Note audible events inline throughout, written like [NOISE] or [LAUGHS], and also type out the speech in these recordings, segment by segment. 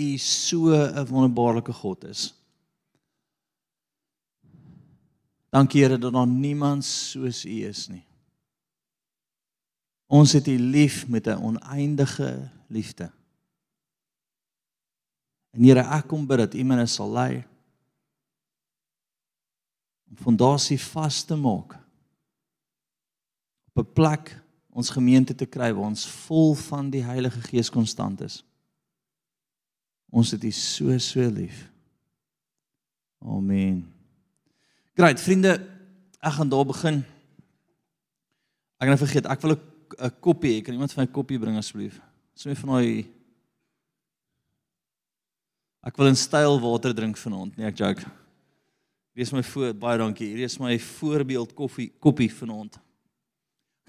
U so 'n wonderbaarlike God is. Dankie Here dat daar niemand soos U is nie. Ons het U lief met 'n oneindige liefde. En Here, ek kom bid dat U my sal lei om fondasie vas te maak op 'n plek ons gemeente te kry waar ons vol van die Heilige Gees konstant is. Ons het U so so lief. Amen. Great, vriende, ek gaan daar begin. Ek gaan nou vergeet, ek wil 'n koppie hê. Kan iemand vir my 'n koppie bring asseblief? Sommige van daai Ek wil in styl water drink vanaand, nee ek joke. Hier is my voor baie dankie. Hier is my voorbeeld koffie koppie vanaand.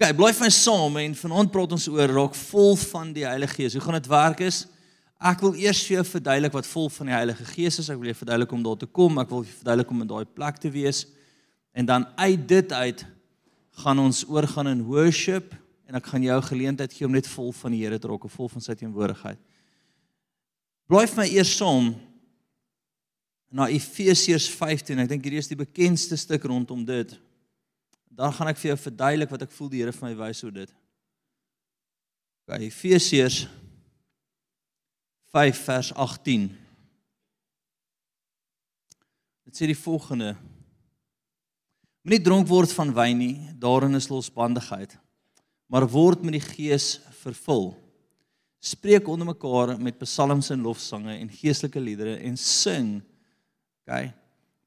OK, bly vir my saam en vanaand praat ons oor raak vol van die Heilige Gees. Hoe gaan dit werk is? Ek wil eers vir jou verduidelik wat vol van die Heilige Gees is. Ek wil jou verduidelik om daar te kom. Ek wil jou verduidelik om in daai plek te wees. En dan uit dit uit gaan ons oorgaan in worship en ek gaan jou geleentheid gee om net vol van die Here te raak, vol van sy teenwoordigheid. Bly vir my eers saam na Efesiërs 15. Ek dink hierdie is die bekendste stuk rondom dit. Dan gaan ek vir jou verduidelik wat ek voel die Here vir my wys oor dit. OK, Efesiërs 5 vers 18. Dit sê die volgende: Moenie dronk word van wyn nie, daarin is losbandigheid, maar word met die Gees vervul spreek onder mekaar met psalms en lofsange en geestelike liedere en sing. OK.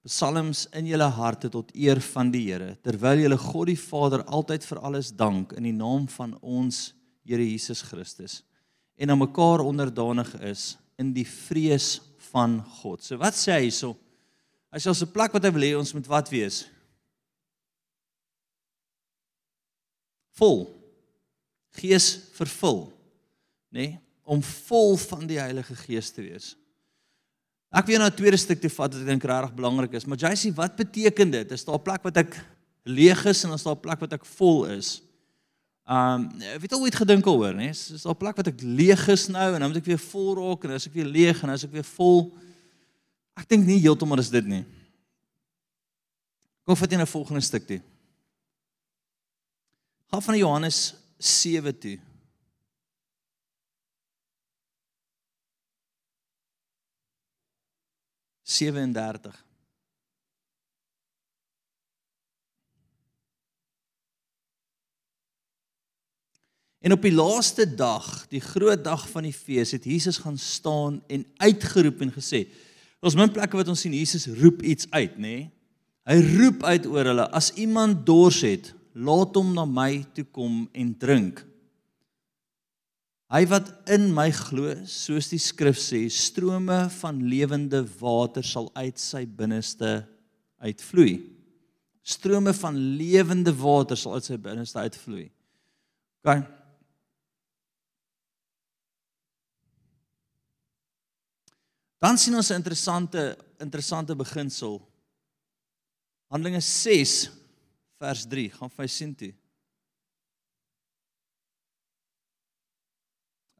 Psalms in julle harte tot eer van die Here terwyl julle God die Vader altyd vir alles dank in die naam van ons Here Jesus Christus en aan mekaar onderdanig is in die vrees van God. So wat sê hy hierso? Hy sê ons 'n plek wat hy wil hê ons moet wat wees? Vol. Gees vervul nê, nee, om vol van die Heilige Gees te wees. Ek wil nou 'n tweede stuk toe vat wat ek dink regtig belangrik is. Maar sê wat beteken dit? Is daar 'n plek wat ek leeg is en is daar 'n plek wat ek vol is? Um, ek het ooit gedink oor, nê? Is, is daar 'n plek wat ek leeg is nou en dan moet ek weer vol raak en as ek weer leeg en as ek weer vol Ek dink nie heeltemal is dit nie. Kom vat jy 'n volgende stuk toe. Gaan van Johannes 7 toe. 37. En op die laaste dag, die groot dag van die fees, het Jesus gaan staan en uitgeroep en gesê: "Ons min plekke wat ons sien Jesus roep iets uit, nê? Nee? Hy roep uit oor hulle: As iemand dors het, laat hom na my toe kom en drink." Hy wat in my glo, soos die skrif sê, strome van lewende water sal uit sy binneste uitvloei. Strome van lewende water sal uit sy binneste uitvloei. OK. Dan sien ons 'n interessante interessante beginsel. Handelinge 6 vers 3, gaan vir my sien toe.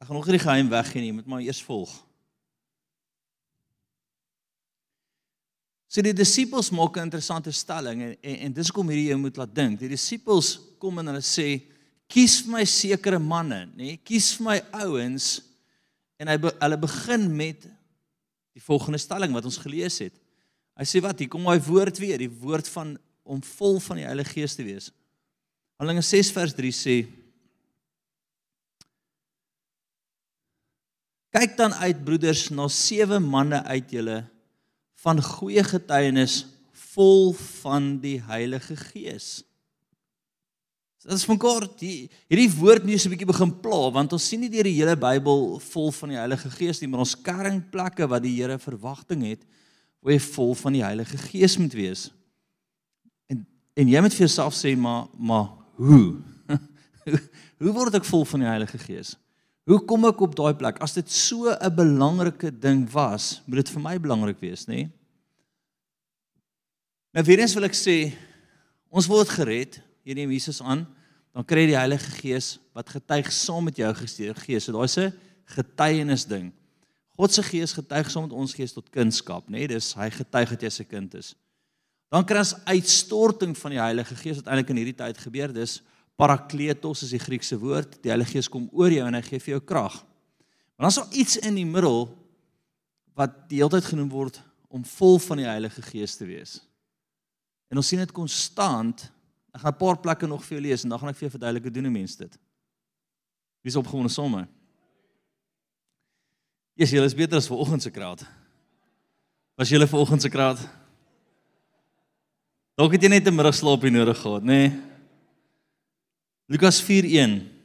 Ek gaan nog nie die geheim weggee nie, moet maar eers volg. So die disippels maak 'n interessante stelling en en, en dis kom hierdie jy moet laat dink. Die disippels kom en hulle sê kies vir my sekere manne, nê? Kies vir my ouens en hy hulle begin met die volgende stelling wat ons gelees het. Hy sê wat, hier kom daai woord weer, die woord van om vol van die Heilige Gees te wees. Handelinge 6 vers 3 sê Kyk dan uit broeders na sewe manne uit julle van goeie getuienis vol van die Heilige Gees. Dit is van kort hierdie woord nie so 'n bietjie begin pla want ons sien nie deur die hele Bybel vol van die Heilige Gees nie, maar ons kernplekke wat die Here verwagting het waar jy vol van die Heilige Gees moet wees. En en jy moet vir jouself sê maar maar hoe? [LAUGHS] hoe word ek vol van die Heilige Gees? Hoe kom ek op daai plek? As dit so 'n belangrike ding was, moet dit vir my belangrik wees, nê? Nou weer eens wil ek sê, ons word gered, jy neem Jesus aan, dan kry jy die Heilige Gees wat getuig saam met jou gees. So daar's 'n getuienis ding. God se Gees getuig saam met ons gees tot kunskap, nê? Nee, dis hy getuig dat jy se kind is. Dan kry ons uitstorting van die Heilige Gees wat eintlik in hierdie tyd gebeur. Dis parakletos is die Griekse woord. Die Heilige Gees kom oor jou en hy gee vir jou krag. Maar dan's daar iets in die middel wat die hele tyd genoem word om vol van die Heilige Gees te wees. En ons sien dit konstant. Ek gaan 'n paar plekke nog vir jou lees en dan gaan ek vir jou verduidelik hoe doen 'n mens dit. Wie is opgewonde somme? Jesus, julle is beter as vanoggend se kraat. Was julle vanoggend se kraat? Dalk het jy net 'n middagslaapie nodig gehad, nê? Nee? Lukas 4:1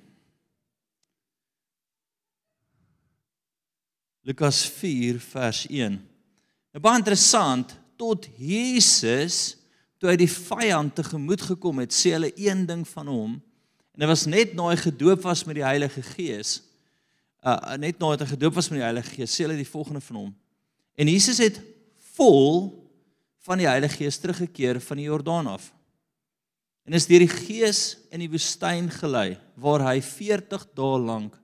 Lukas 4 vers 1. Nou baie interessant, tot Jesus toe hy die vyand tegemoet gekom het, sê hulle een ding van hom En dit was net na hy gedoop was met die Heilige Gees. Uh net na hy gedoop was met die Heilige Gees, sê hulle die volgende van hom. En Jesus het vol van die Heilige Gees teruggekeer van die Jordaan af. En is deur die Gees in die woestyn gelei waar hy 40 dae lank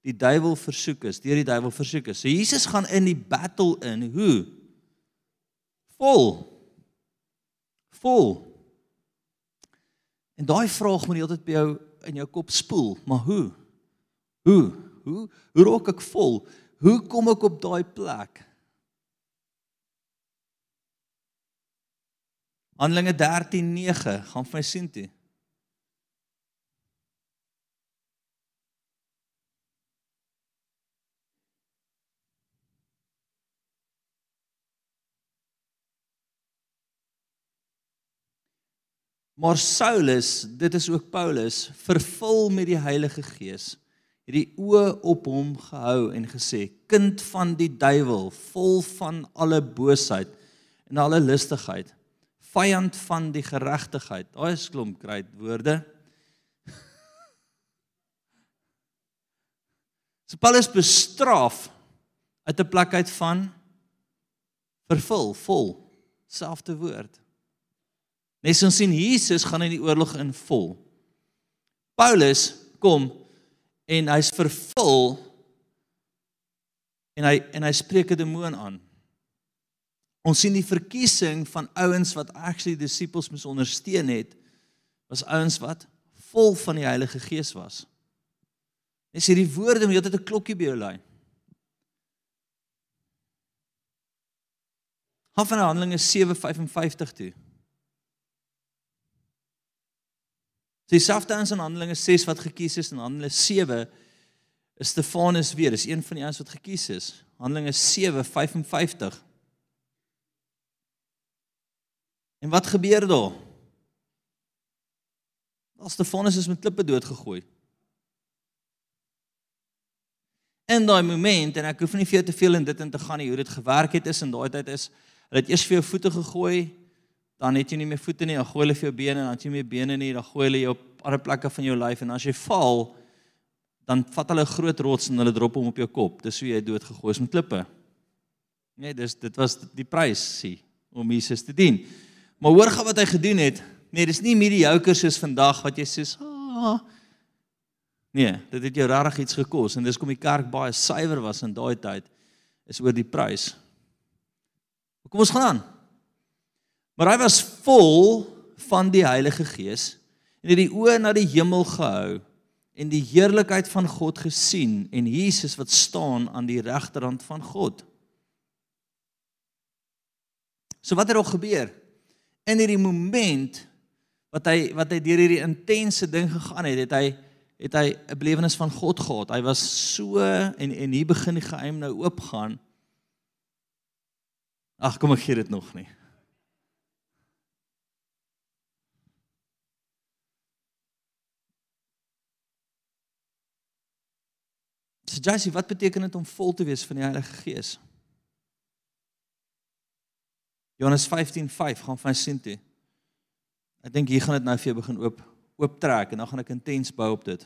die duiwel versoek is, deur die duiwel versoek is. So Jesus gaan in die battle in, hoe? Vol. Vol. En daai vraag moet heeltyd by jou in jou kop spoel, maar hoe? Hoe? Hoe hoe raak ek vol? Hoe kom ek op daai plek? Handelinge 13:9 gaan vir my sien toe. Maar Saulus, dit is ook Paulus, vervul met die Heilige Gees, het die oë op hom gehou en gesê: "Kind van die duiwel, vol van alle boosheid en alle listigheid, vyand van die geregtigheid." Daai is klomp kruit woorde. [LAUGHS] So Paulus bestraf uit 'n plek uit van vervul, vol, selfde woord. Nes ons sien Jesus gaan in die oorlog in vol. Paulus kom en hy's vervul en hy en hy spreek 'n demoon aan. Ons sien die verkiesing van ouens wat actually disippels moes ondersteun het was ouens wat vol van die Heilige Gees was. Net sê die woorde moet altyd 'n klokkie by jou lui. Hof van Handelinge 7:55 toe. So dieselfde ons in Handelinge 6 wat gekies is en Handelinge 7 is Stefanus weer, dis een van die ouens wat gekies is. Handelinge 7:55. En wat gebeur daar? As Stefanus is met klippe doodgegooi. In daai oomblik en ek hoef nie vir jou te veel in dit in te gaan nie hoe dit gewerk het is in daai tyd is hulle het eers vir jou voete gegooi dan het jy nie meer voete nie, dan gooi hulle vir jou bene en dan het jy meer bene nie, dan gooi hulle jou op ander plekke van jou lyf en as jy val, dan vat hulle 'n groot rots en hulle drop hom op jou kop. Dis hoe jy dood gegooi is met klippe. Nee, dis dit was die prys sien om Jesus te dien. Maar hoor gou wat hy gedoen het. Nee, dis nie mediocre soos vandag wat jy sê, "Ah." Nee, dit het jou regtig iets gekos en dis kom die kerk baie suiwer was in daai tyd is oor die prys. Kom ons gaan aan. Maar hy was vol van die Heilige Gees en het die oë na die hemel gehou en die heerlikheid van God gesien en Jesus wat staan aan die regterhand van God. So wat het er gebeur? In hierdie oomblik wat hy wat hy deur hierdie intense ding gegaan het, het hy het hy 'n belewenis van God gehad. Hy was so en en hier begin die geheim nou oopgaan. Ag, kom ek gee dit nog nie. So Jacy, wat beteken dit om vol te wees van die Heilige Gees? Johannes 15:5 gaan van sien toe. Ek dink hier gaan dit nou vir jou begin oop oop trek en dan gaan ek intens bou op dit.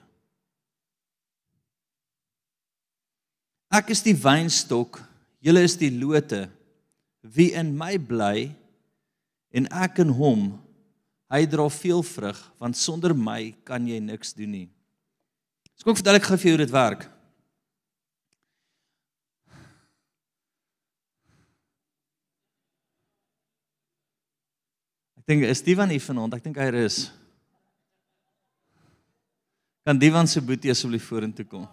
Ek is die wynstok, julle is die lote. Wie in my bly en ek in hom, hy dra veel vrug, want sonder my kan jy niks doen nie. So kom ek vertel ek gou vir jou hoe dit werk. Ek dink is Divan hier vanaand? Ek dink hy is. Kan Divan se boetie asseblief vorentoe kom?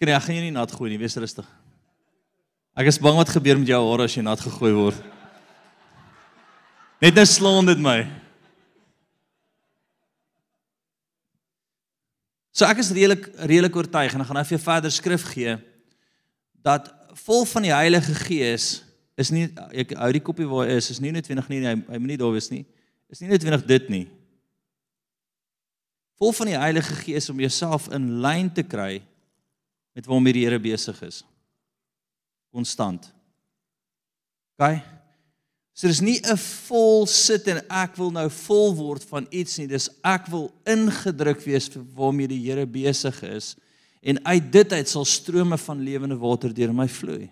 Kan jy gaan jy nie nat gooi nie, wees rustig. Ek is bang wat gebeur met jou hare as jy nat gegooi word. Net nou slaan dit my. So ek is redelik redelik oortuig en ek gaan nou vir jou verder skrif gee dat vol van die Heilige Gees is nie ek hou die kopie waar hy is, is nie noodwendig nie hy, hy moenie daar wees nie. Is nie noodwendig dit nie. Vol van die Heilige Gees om jouself in lyn te kry met waarmee die Here besig is. Konstant. OK. So dis nie 'n vol sit en ek wil nou vol word van iets nie. Dis ek wil ingedruk wees vir waarmee die Here besig is en uit dit uit sal strome van lewende water deur my vloei.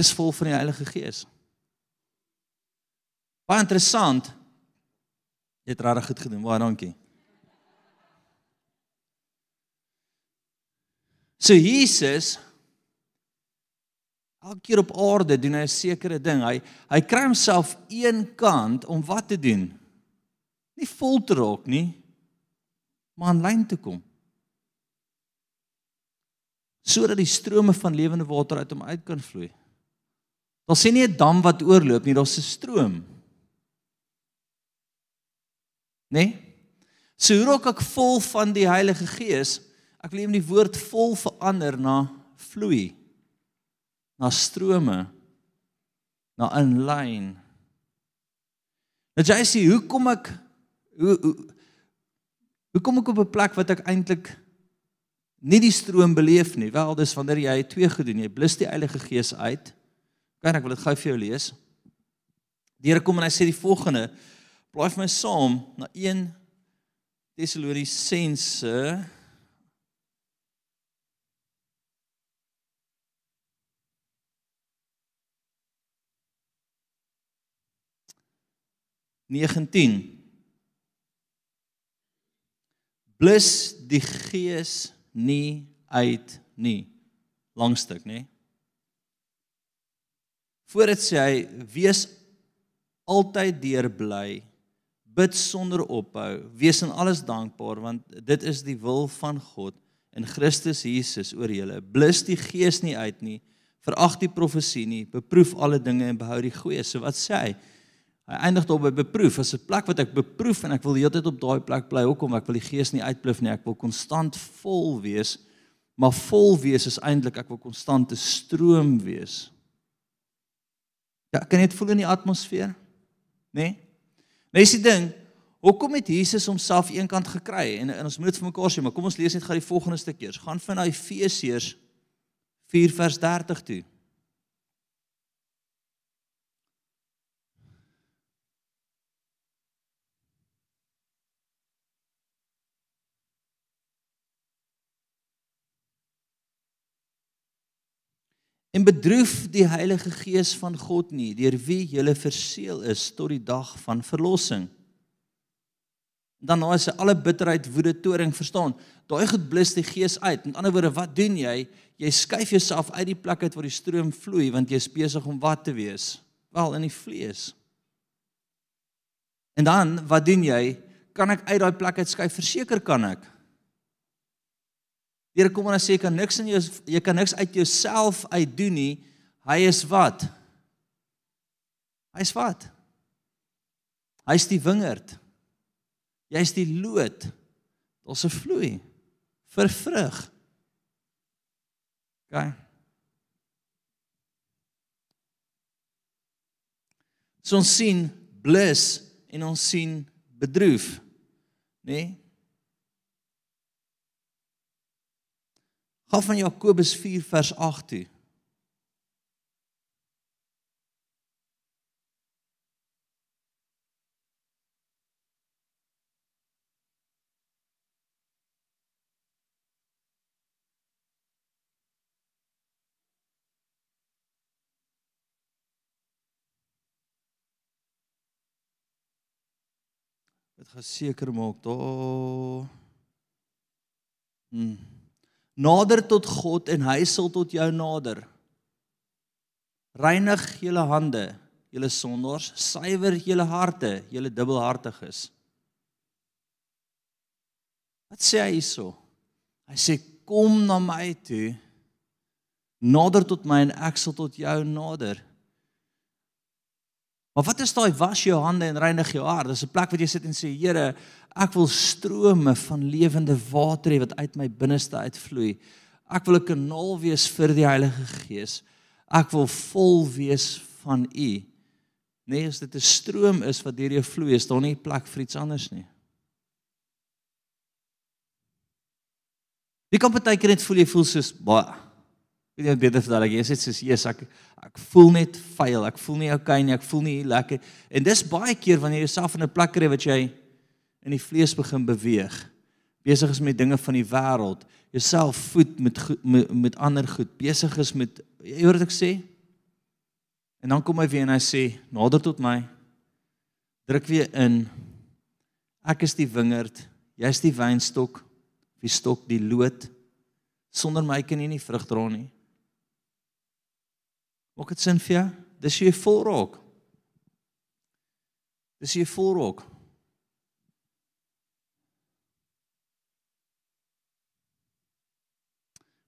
Dis vol van die Heilige Gees. Baie interessant. Jy het regtig goed gedoen. Baie dankie. So Jesus elke keer op aarde doen hy 'n sekere ding. Hy hy kry homself een kant om wat te doen? Nie vol te raak nie, maar in lyn te kom. Sodat die strome van lewende water uit hom uit kan vloei. Daar sien nie 'n dam wat oorloop nie, daar's 'n stroom. Né? Nee? So hoe raak ek vol van die Heilige Gees? Ek wil hom die woord vol verander na vloei. Na strome. Na in lyn. Nou jy sê, hoe kom ek hoe hoe hoe kom ek op 'n plek wat ek eintlik nie die stroom beleef nie? Wel, dis wanneer jy twee gedoen, jy blus die Heilige Gees uit. Kan ek wil dit gou vir jou lees? Die Here kom en hy sê die volgende: Blaai vir my saam na 1 Tessalonisense. Negentien. Blus die gees nie uit nie. Langstuk nê voordat sê hy wees altyd deurbly bid sonder ophou wees in alles dankbaar want dit is die wil van God in Christus Jesus oor julle. Blus die gees nie uit nie verag die profesie nie beproef alle dinge en behou die goeie. So wat sê hy? Hy eindig daar by beproef. As 'n plek wat ek beproef en ek wil heeltyd op daai plek bly hoekom? Ek wil die gees nie uitbluf nie. Ek wil konstant vol wees maar vol wees is eintlik ek wil konstante stroom wees Ja, kan jy dit voel in die atmosfeer? Né? Nee? Nou is die ding, hoekom het Jesus homself eenkant gekry? En, en ons moet dit vir mekaar sê, maar kom ons lees net gou die volgende stukkie eers. Gaan van Efesiërs 4 vers 30 toe. En bedroef die Heilige Gees van God nie, deur wie jy verseël is tot die dag van verlossing. Dan as jy alle bitterheid, woede, toring verstaan, daai goed blus die Gees uit. Met ander woorde, wat doen jy? Jy skuif jouself uit die plek uit waar die stroom vloei want jy's besig om wat te wees? Wel, in die vlees. En dan, wat doen jy? Kan ek uit daai plek uit skuif? Verseker kan ek. Here kom en sê jy kan niks in jou jy kan niks uit jouself uit doen nie. Hy is wat? Hy's wat? Hy's die wingerd. Jy's die loot. Daar's 'n vloei vir vrug. OK. So ons sien blus en ons sien bedroef, nê? Nee? Gaan van Jakobus 4 vers 8 toe. Dit gaan seker maak daar. Hmm. Nader tot God en hy sal tot jou nader. Reinig julle hande, julle sondaars, suiwer julle harte, julle dubbelhartiges. Wat sê hy hierso? Hy sê kom na my toe. Nader tot my en ek sal tot jou nader. Maar wat is daai was jou hande en reinig jou hart? Dis 'n plek wat jy sit en sê Here, ek wil strome van lewende water hê wat uit my binneste uitvloei. Ek wil 'n kanaal wees vir die Heilige Gees. Ek wil vol wees van U. Nee, as dit 'n stroom is wat deur jou vloei, is daar nie plek vir iets anders nie. Wie kan partykeer net voel jy voel soos baie weet jy beter vir daai jy sê soos Jesus ek ek voel net vuil, ek voel nie okay nie, ek voel nie lekker. En dis baie keer wanneer jy jouself in 'n plek kry wat jy in die vlees begin beweeg, besig is met dinge van die wêreld, jouself voed met, met met ander goed, besig is met jy hoor wat ek sê? En dan kom hy weer en hy sê nader tot my. Druk weer in. Ek is die wingerd, jy's die wynstok, wie stok die loot. Sonder my kan jy nie vrug dra nie. Maak dit sin vir jou? Dis jy volrok. Dis jy volrok.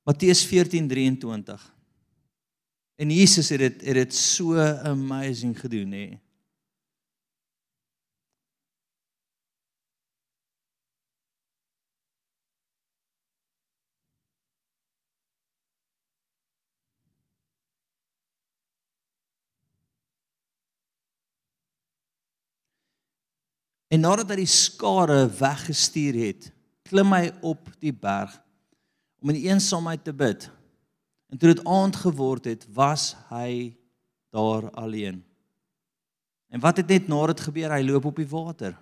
Matteus 14:23. En Jesus het dit het dit so amazing gedoen hè. En nadat hy die skare weggestuur het, klim hy op die berg om in eensaamheid te bid. En toe dit aand geword het, was hy daar alleen. En wat het net na dit gebeur? Hy loop op die water.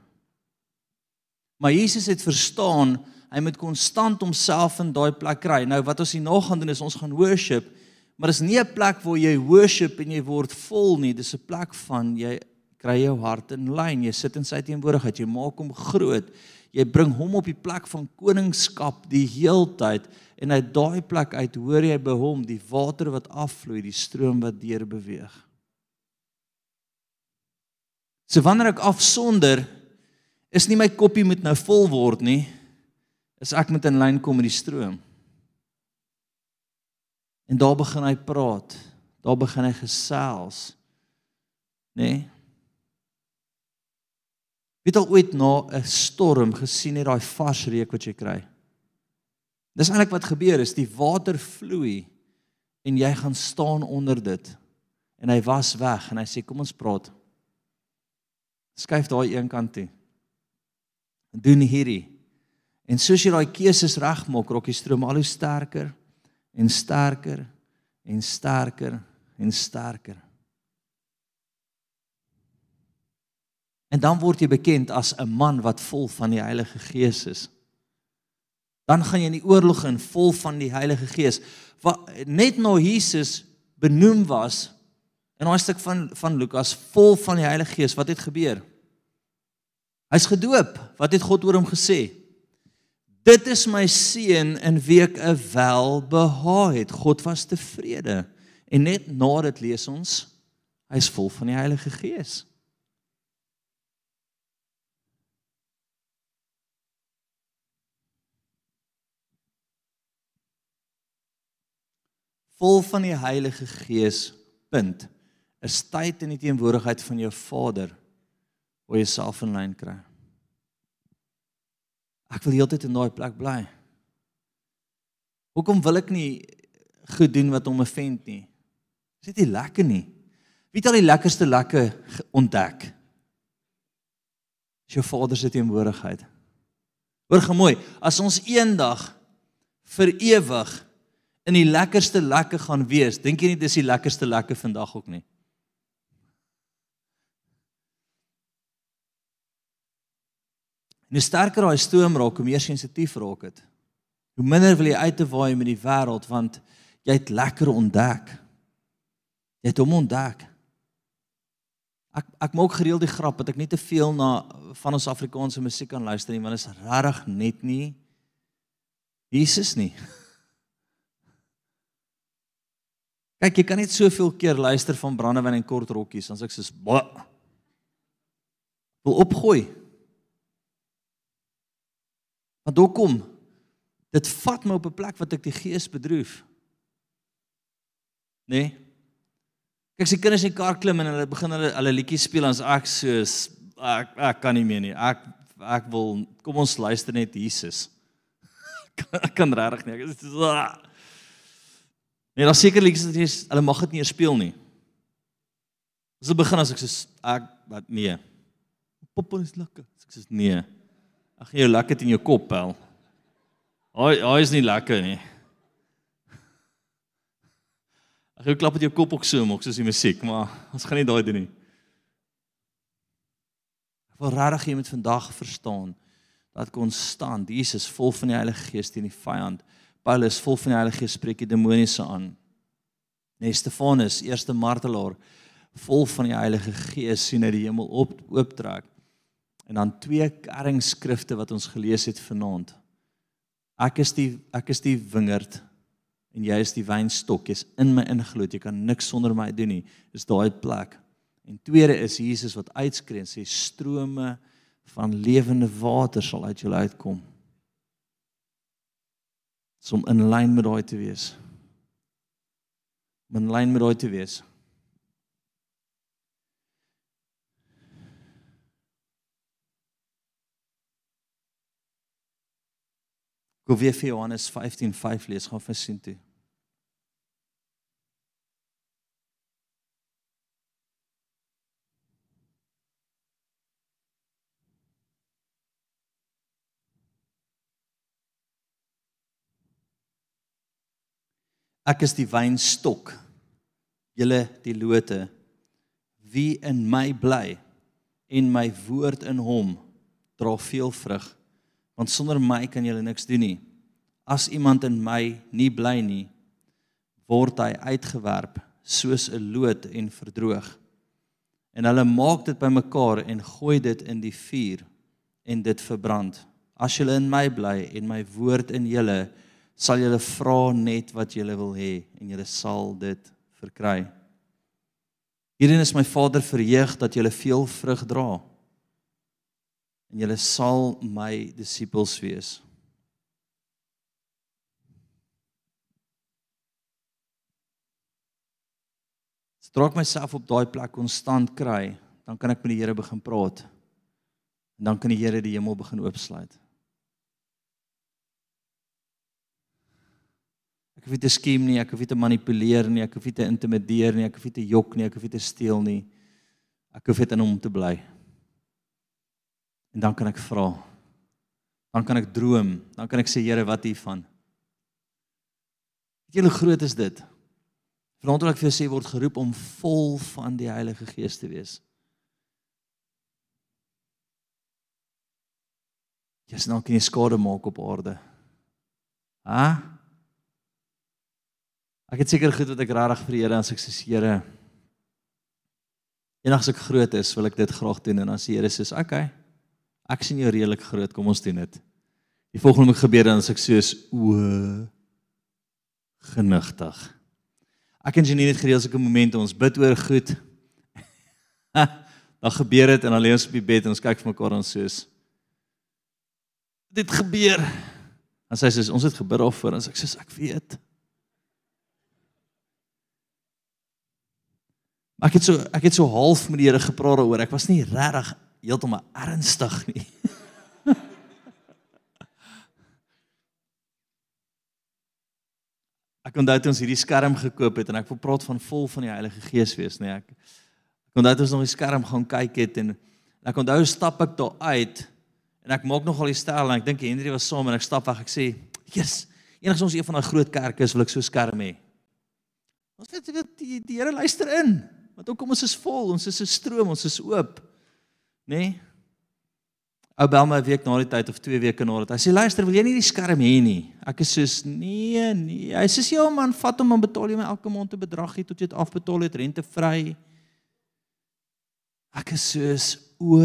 Maar Jesus het verstaan hy moet konstant homself in daai plek kry. Nou wat ons hier nog gaan doen is ons gaan worship, maar dis nie 'n plek waar jy worship en jy word vol nie. Dis 'n plek van jy kry jou hart in lyn. Jy sit in sy teenwoordigheid. Jy maak hom groot. Jy bring hom op die plek van koningskap die heeltyd en uit daai plek uit hoor jy by hom die water wat afvloei, die stroom wat deur beweeg. So wanneer ek afsonder is nie my koppie moet nou vol word nie. Is ek moet in lyn kom met die stroom. En daar begin hy praat. Daar begin hy gesels. Nê? Nee? Wie het al ooit na 'n storm gesien het daai vars reuk wat jy kry? Dis eintlik wat gebeur is die water vloei en jy gaan staan onder dit en hy was weg en hy sê kom ons praat. Skuif daai een kant toe. Doen hierdie. En soos jy daai keuses regmaak, raak die stroom al hoe sterker en sterker en sterker en sterker. En dan word jy bekend as 'n man wat vol van die Heilige Gees is. Dan gaan jy in die oorlog in vol van die Heilige Gees. Wat net nou Jesus benoem was in daai stuk van van Lukas vol van die Heilige Gees, wat het gebeur? Hy's gedoop. Wat het God oor hom gesê? Dit is my seun in wie ek 'n welbehaag het. God was tevrede. En net na dit lees ons hy's vol van die Heilige Gees. Vol van die Heilige Gees. Punt. 'n Tyd in die teenwoordigheid van jou Vader waar jy self in lyn kry. Ek wil heeltyd in daai plek bly. Hoekom wil ek nie goed doen wat hom offend nie? Is dit nie lekker nie? Wie het al die lekkerste lekker ontdek? Is jou Vader se teenwoordigheid. Hoor gemooi, as ons eendag vir ewig in die lekkerste lekker gaan wees. Dink jy nie dis die lekkerste lekker vandag ook nie? En hoe sterker daai stoom raak, hoe meer sensitief raak dit. Hoe minder wil jy uit te waai met die wêreld want jy het lekker ontdek. Jy het hom ontdek. Ek ek maak gereeld die grap dat ek nie te veel na van ons Afrikaanse musiek kan luister nie want dit is regtig net nie Jesus nie. [LAUGHS] Kyk, jy kan net soveel keer luister van brandewyn en kort rokkies, dan sê ek soos ba wil opgooi. Want hoekom? Dit vat my op 'n plek wat ek die gees bedroef. Nee? Kyk, as die kinders in die kar klim en hulle begin hulle hulle liedjies speel, dan's ek soos ek ek kan nie meer nie. Ek ek wil kom ons luister net Jesus. [LAUGHS] ek kan regtig nie. Ek is so Nee, daar seker liedjies wat jy hulle mag dit nie eers speel nie. As hulle begin as ek sê ek wat nee. Pop is lekker. Ek sê nee. Ag jy lekker in jou kop pel. Hy hy is nie lekker nie. Ag jy klap met jou kop ook so maak soos die musiek, maar ons gaan nie daai doen nie. Ek wil regtig jy moet vandag verstaan dat konstant Jesus vol van die Heilige Gees teen die vyand Paulus vol van die Heilige Gees spreek die demoniese aan. Nee, Stefanus, eerste martelaar, vol van die Heilige Gees sien hy die hemel op ooptrek. En dan twee kerringskrifte wat ons gelees het vanaand. Ek is die ek is die wingerd en jy is die wynstok. Jy's in my ingeloot. Jy kan niks sonder my doen nie. Dis daai plek. En tweede is Jesus wat uitskree en sê strome van lewende water sal uit jou uitkom om in lyn met daai te wees. Om in lyn met daai te wees. Gou weer vir Johannes 15:5 lees, gaan vir sien toe. Ek is die wynstok. Julle die lote. Wie in my bly en my woord in hom dra veel vrug. Want sonder my kan julle niks doen nie. As iemand in my nie bly nie, word hy uitgewerp soos 'n loot en verdroog. En hulle maak dit bymekaar en gooi dit in die vuur en dit verbrand. As julle in my bly en my woord in julle sal julle vra net wat julle wil hê en julle sal dit verkry. Hierin is my Vader verheug dat julle veel vrug dra. En julle sal my disippels wees. Strok myself op daai plek konstant kry, dan kan ek met die Here begin praat. En dan kan die Here die hemel begin oopsluit. Ek hoef nie te skiem nie, ek hoef nie te manipuleer nie, ek hoef nie te intimideer nie, ek hoef nie te jok nie, ek hoef nie te steel nie. Ek hoef net in hom te bly. En dan kan ek vra. Dan kan ek droom, dan kan ek sê Here, wat hiervan? Weet jy hoe groot is dit? Vanaand wil ek vir jou sê word geroep om vol van die Heilige Gees te wees. Jy's nou kan jy skade maak op aarde. Ha? Ek het seker goed wat ek regtig vir die Here as ek sê Here Eendag as ek groot is, wil ek dit graag doen en dan sê Here sê, "Oké. Okay, ek sien jou redelik groot, kom ons doen dit." Die volgende moet gebeur dan as ek soos o genigtig. Ek en Janine het gereeld sulke momente ons bid oor goed. [LAUGHS] dan gebeur dit en dan lê ons op die bed en ons kyk vir mekaar en soos dit gebeur. En sy sê ons het gebid daarvoor en ek sê ek weet. Maar ek het so ek het so half met die Here gepraat daaroor. Ek was nie regtig heeltemal ernstig nie. [LAUGHS] ek onthou toe ons hierdie skerm gekoop het en ek wil praat van vol van die Heilige Gees wees, nee ek. Ek onthou toe ons nog die skerm gaan kyk het en, ek onthou stap ek daar uit en ek maak nogal die stel en ek dink Henry was saam en ek stap weg. Ek sê, "Jesus, enigs ons een van daai groot kerke is wil ek so skerm hê." Ons weet die die Here luister in. Want ook kom ons is vol, ons is 'n stroom, ons is oop. Nê? Nee? Ou bel my 'n week na die tyd of 2 weke na dit. Hy sê luister, wil jy nie die skerm hê nie? Ek is soos nee, nee. Hy sê ja man, vat hom en betaal jy my elke maand 'n bedrag hier tot jy dit afbetaal het, rentevry. Ek is soos o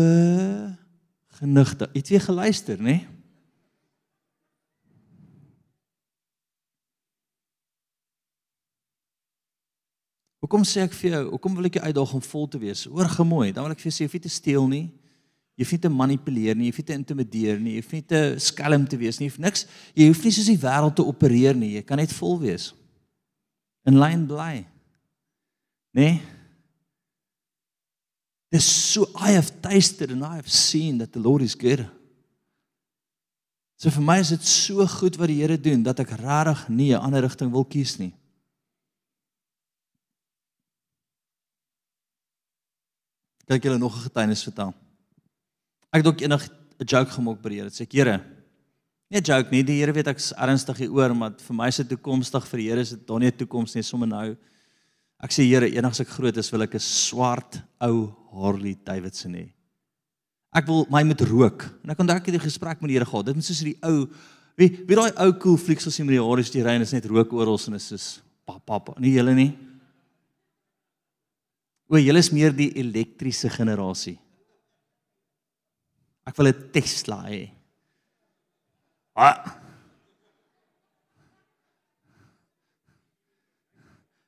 genigte. Jy geluister, nê? Nee? Hoekom sê ek vir jou, hoekom wil ek jou uitdaag om vol te wees? Hoor gemooi, dan wil ek vir jou sê jy hoef nie te steel nie. Jy hoef nie te manipuleer nie, jy hoef nie te intimideer nie, jy hoef nie te skelm te wees nie, jy hoef niks. Jy hoef nie soos die wêreld te opereer nie. Jy kan net vol wees. In lyn bly. Nee. Dis so I have tasted and I have seen that the Lord is good. So vir my is dit so goed wat die Here doen dat ek regtig nie 'n ander rigting wil kies nie. Kan ek julle nog 'n getuienis vertel? Ek het ook eendag 'n joke gemaak by die Here. Sê ek, Here, nie 'n joke nie, die Here weet ek's ernstig hieroor, maar vir my is dit toekomstig vir die Here is dit dan nie 'n toekoms nie, sommer nou. Ek sê Here, eendag as ek groot is, wil ek 'n swart ou Harley Davidson hê. Ek wil my met rook. En ek onthou ek het 'n gesprek met die Here gehad. Dit is soos die ou wie wie daai ou cool flieks as jy met die Harley die ry en is net rook oral en is soos pap pap. Nie julle nie. O, julle is meer die elektriese generasie. Ek wil 'n Tesla hê. Ah.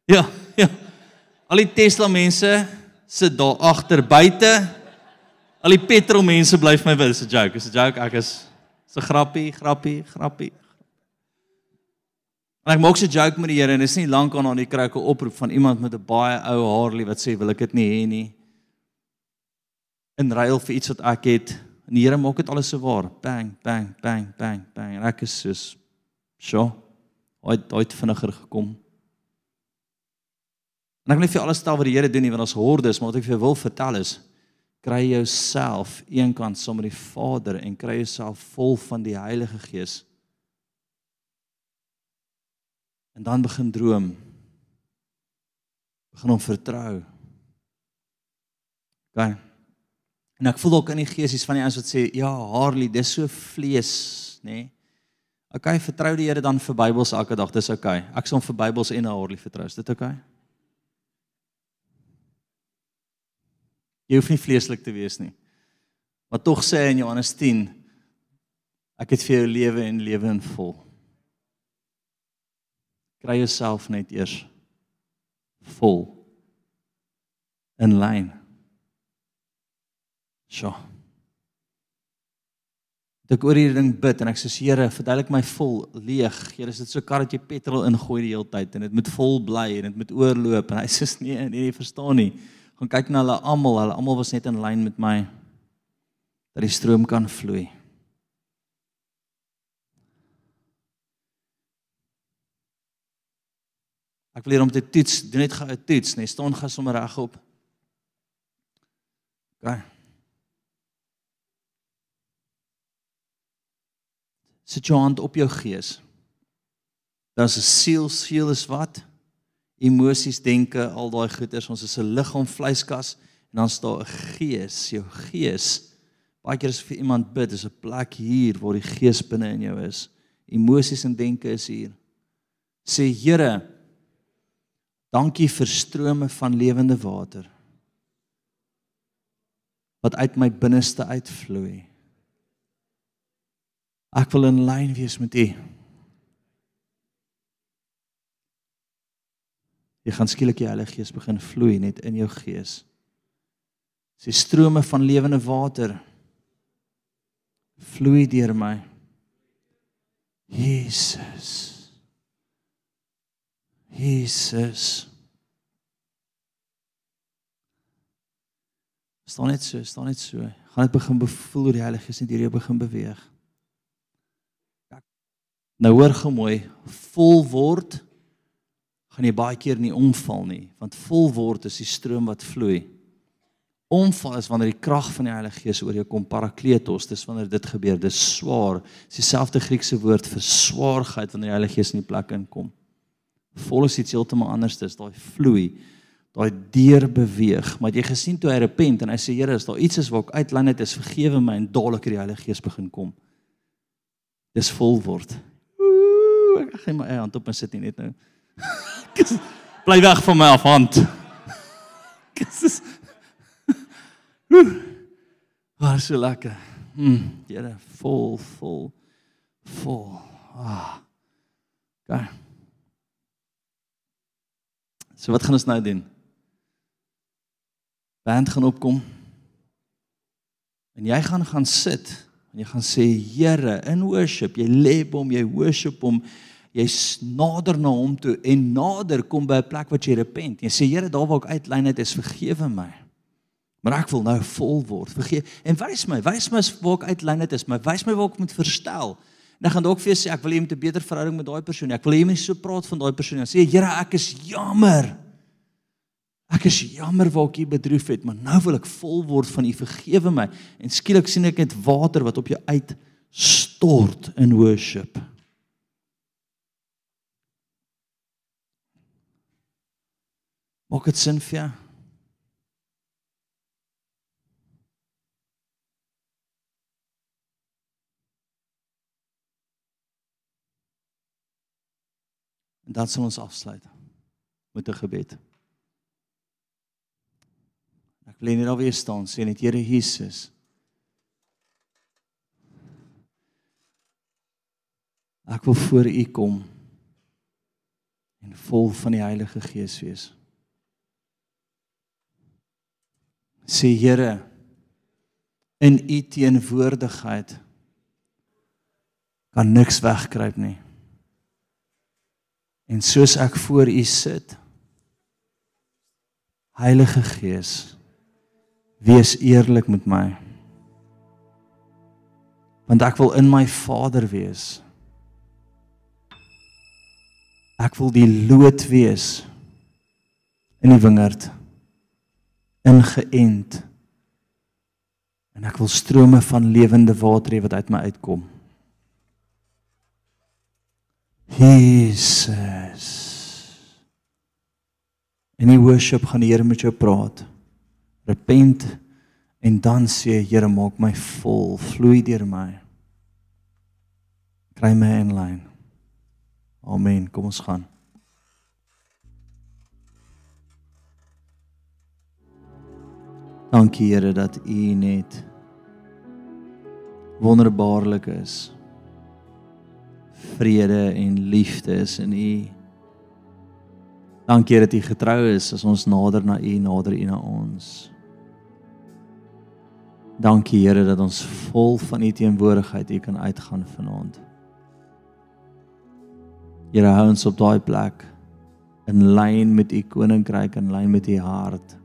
Ja, ja. Al die Tesla mense sit daar agter buite. Al die petrol mense bly vir my wil, is 'n joke, is 'n joke. Ek is so grappie, grappie, grappie. En ek maak so 'n joke met die Here en is nie lank aan aan die kry 'n oproep van iemand met 'n baie ou Harley wat sê wil ek dit nie hê nie. In ruil vir iets wat ek het. En die Here maak dit alles so waar. Bang, bang, bang, bang, bang. En ek is soos sjo. Hy het uit vinniger gekom. En ek wil nie vir alles stel wat die Here doen nie want ons hordes, maar wat ek vir jou wil vertel is kry jouself eenkant saam met die Vader en kry jouself vol van die Heilige Gees. En dan begin droom. Begin om vertrou. OK. En ek voel ook in die geesies van die ouens wat sê, "Ja, Harley, dis so vlees, nê?" Nee. OK, vertrou die Here dan vir Bybels elke dag. Dis OK. Ek sal hom vir Bybels en 'n Harley vertrou. Is dit OK? Jy hoef nie vleeslik te wees nie. Maar tog sê in Johannes 10, ek het vir jou lewe en lewe in vol kry jouself net eers vol in lyn. Sjoe. Ek oor hierdie ding bid en ek sê Here, verduidelik my vol leeg. Here, is dit so kar dat jy petrol ingooi die hele tyd en dit moet vol bly en dit moet oorloop en hy sê nee, nee, jy verstaan nie. Gaan kyk na hulle almal, hulle almal was net in lyn met my dat die stroom kan vloei. Ek wil hier om te toets, doen net gou 'n toets, nee, staan gaan sommer regop. OK. Sit jou hand op jou gees. Daar's 'n siel, siel is wat? Emosies, denke, al daai goeters. Ons is 'n liggaam, vleiskas en dan staan 'n gees, jou gees. Baie keer as vir iemand bid, is 'n plek hier waar die gees binne in jou is. Emosies en denke is hier. Sê Here, Dankie vir strome van lewende water wat uit my binneste uitvloei. Ek wil in lyn wees met U. Jy gaan skielik die Heilige Gees begin vloei net in jou gees. Dis strome van lewende water vloei deur my. Jesus. Jesus. Staan net so, staan net so. Gaan net begin bevoel hoe die Heilige Gees net hierdie begin beweeg. Nou hoor gou mooi, vol word gaan jy baie keer nie omval nie, want vol word is die stroom wat vloei. Omval is wanneer die krag van die Heilige Gees oor jou kom parakletos, dis wanneer dit gebeur, dis swaar. Dis dieselfde Griekse woord vir swaarheid wanneer die Heilige Gees in die plek inkom vol is iets heeltemal anders dis daai vloei daai deur beweeg. Maar jy gesien toe hy repent en hy sê Here is daar iets is waar ek uitland het is vergewe my en dadelik die Heilige Gees begin kom. Dis vol word. Ooh, ek gaan my hand op en sit net nou. [LAUGHS] Bly weg van my af hand. [LAUGHS] Dis [LAUGHS] was so lekker. Hm Here vol vol vol. Ah. Gaan So wat gaan ons nou doen? Band gaan opkom. En jy gaan gaan sit en jy gaan sê Here in worship, jy lê hom, jy worship hom, jy nader na hom toe en nader kom by 'n plek wat jy repent. Jy sê Here, daar waar ek uitlyn het, is vergewe my. Maar ek wil nou vol word. Vergeef en wys my, wys my waar ek uitlyn het is, maar wys my waar ek moet verstel. Dan gaan dalk vir jou sê ek wil hê jy moet 'n beter verhouding met daai persoon. Ek wil hê jy moet so praat van daai persoon. Dan sê jy, Here, ek is jammer. Ek is jammer waar ek u bedroef het, maar nou wil ek vol word van u vergewe my. En skielik sien ek net water wat op jou uit stort in worship. Maak dit sin vir jou? En dan sal ons afsluit met 'n gebed. Ek wil net alweer staan sê net Here Jesus. Ek wil voor U kom en vol van die Heilige Gees wees. Sê Here in U teenwoordigheid kan niks wegkruip nie. En soos ek voor U sit, Heilige Gees, wees eerlik met my. Want ek wil in my Vader wees. Ek wil die loot wees in die wingerd ingeënt. En ek wil strome van lewende water hê wat uit my uitkom. Jesus. In die worship gaan die Here met jou praat. Repent en dan sê Here maak my vol, vloei deur my. Kry my in lyn. Amen. Kom ons gaan. Dankie Here dat U net wonderbaarlik is vrede en liefde is in U. Dankie dat U getrou is as ons nader na U, nader U na ons. Dankie Here dat ons vol van U teenwoordigheid hier kan uitgaan vanaand. Here hou ons op daai plek in lyn met U koninkryk en lyn met U hart.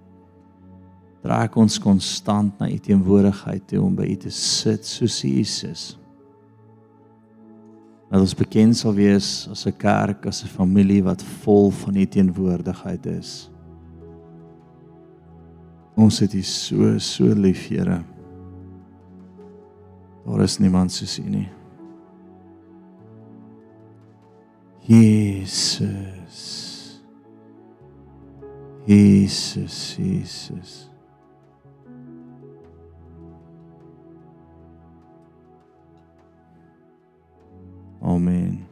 Draak ons konstant na U teenwoordigheid toe om by U te sit soos Jesus dat ons bekend sal wees as 'n kerk, as 'n familie wat vol van U teenwoordigheid is. Ons het U so so lief, Here. Daar is niemand soos U nie. Jesus. Jesus, Jesus. Amen.